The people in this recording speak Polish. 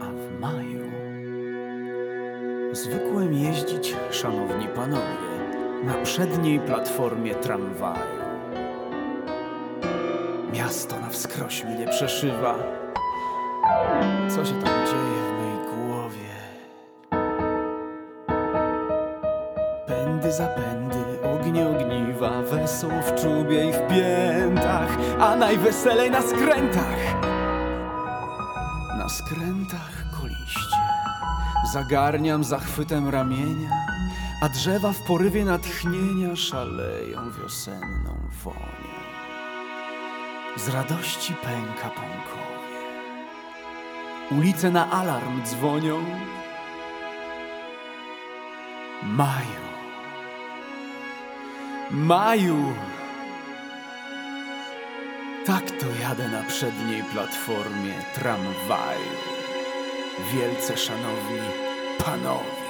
a w maju zwykłem jeździć, szanowni panowie, na przedniej platformie tramwaju. Miasto na wskroś mnie przeszywa. Co się tam dzieje w mej głowie? Pędy zapędy, ognie ogniwa, wesoło w czubie i w piętach, a najweselej na skrętach. Na skrętach koliście zagarniam zachwytem ramienia, a drzewa w porywie natchnienia szaleją wiosenną wonią. Z radości pęka pąkowie, ulice na alarm dzwonią. Maju, Maju, tak to jadę na przedniej platformie tramwaju. Wielce szanowni panowie.